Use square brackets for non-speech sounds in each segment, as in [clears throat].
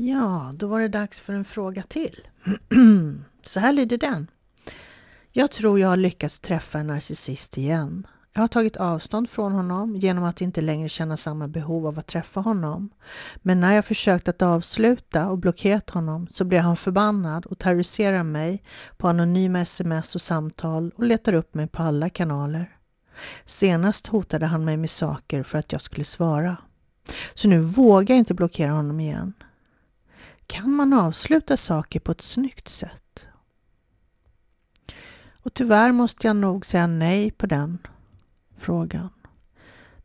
Ja, då var det dags för en fråga till. [clears throat] Så här lyder den. Jag tror jag har lyckats träffa en narcissist igen. Jag har tagit avstånd från honom genom att inte längre känna samma behov av att träffa honom. Men när jag försökt att avsluta och blockerat honom så blir han förbannad och terroriserar mig på anonyma sms och samtal och letar upp mig på alla kanaler. Senast hotade han mig med saker för att jag skulle svara. Så nu vågar jag inte blockera honom igen. Kan man avsluta saker på ett snyggt sätt? Och tyvärr måste jag nog säga nej på den frågan.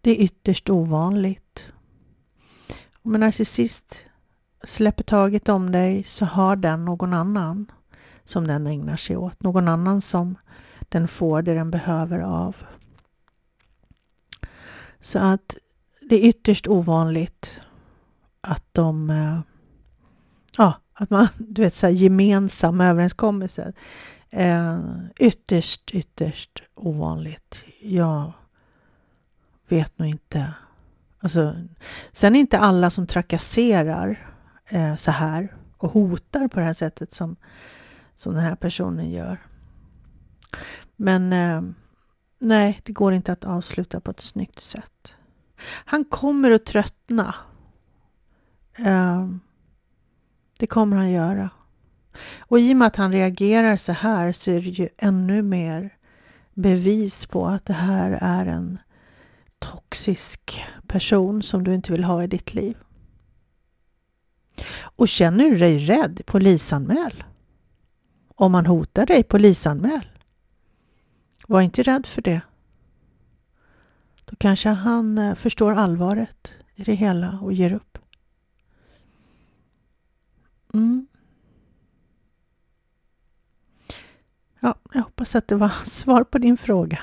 Det är ytterst ovanligt. Om en narcissist släpper taget om dig så har den någon annan som den ägnar sig åt. Någon annan som den får det den behöver av. Så att det är ytterst ovanligt att de eh, ja, att man, du vet, så här gemensamma överenskommelser. Eh, ytterst, ytterst ovanligt. Jag vet nog inte. Alltså, sen är inte alla som trakasserar eh, så här och hotar på det här sättet som, som den här personen gör. Men eh, nej, det går inte att avsluta på ett snyggt sätt. Han kommer att tröttna. Eh, det kommer han göra. Och i och med att han reagerar så här så är det ju ännu mer bevis på att det här är en toxisk person som du inte vill ha i ditt liv. Och känner du dig rädd, polisanmäl. Om man hotar dig, polisanmäl. Var inte rädd för det. Då kanske han eh, förstår allvaret i det hela och ger upp. Mm. Ja, jag hoppas att det var [laughs] svar på din fråga.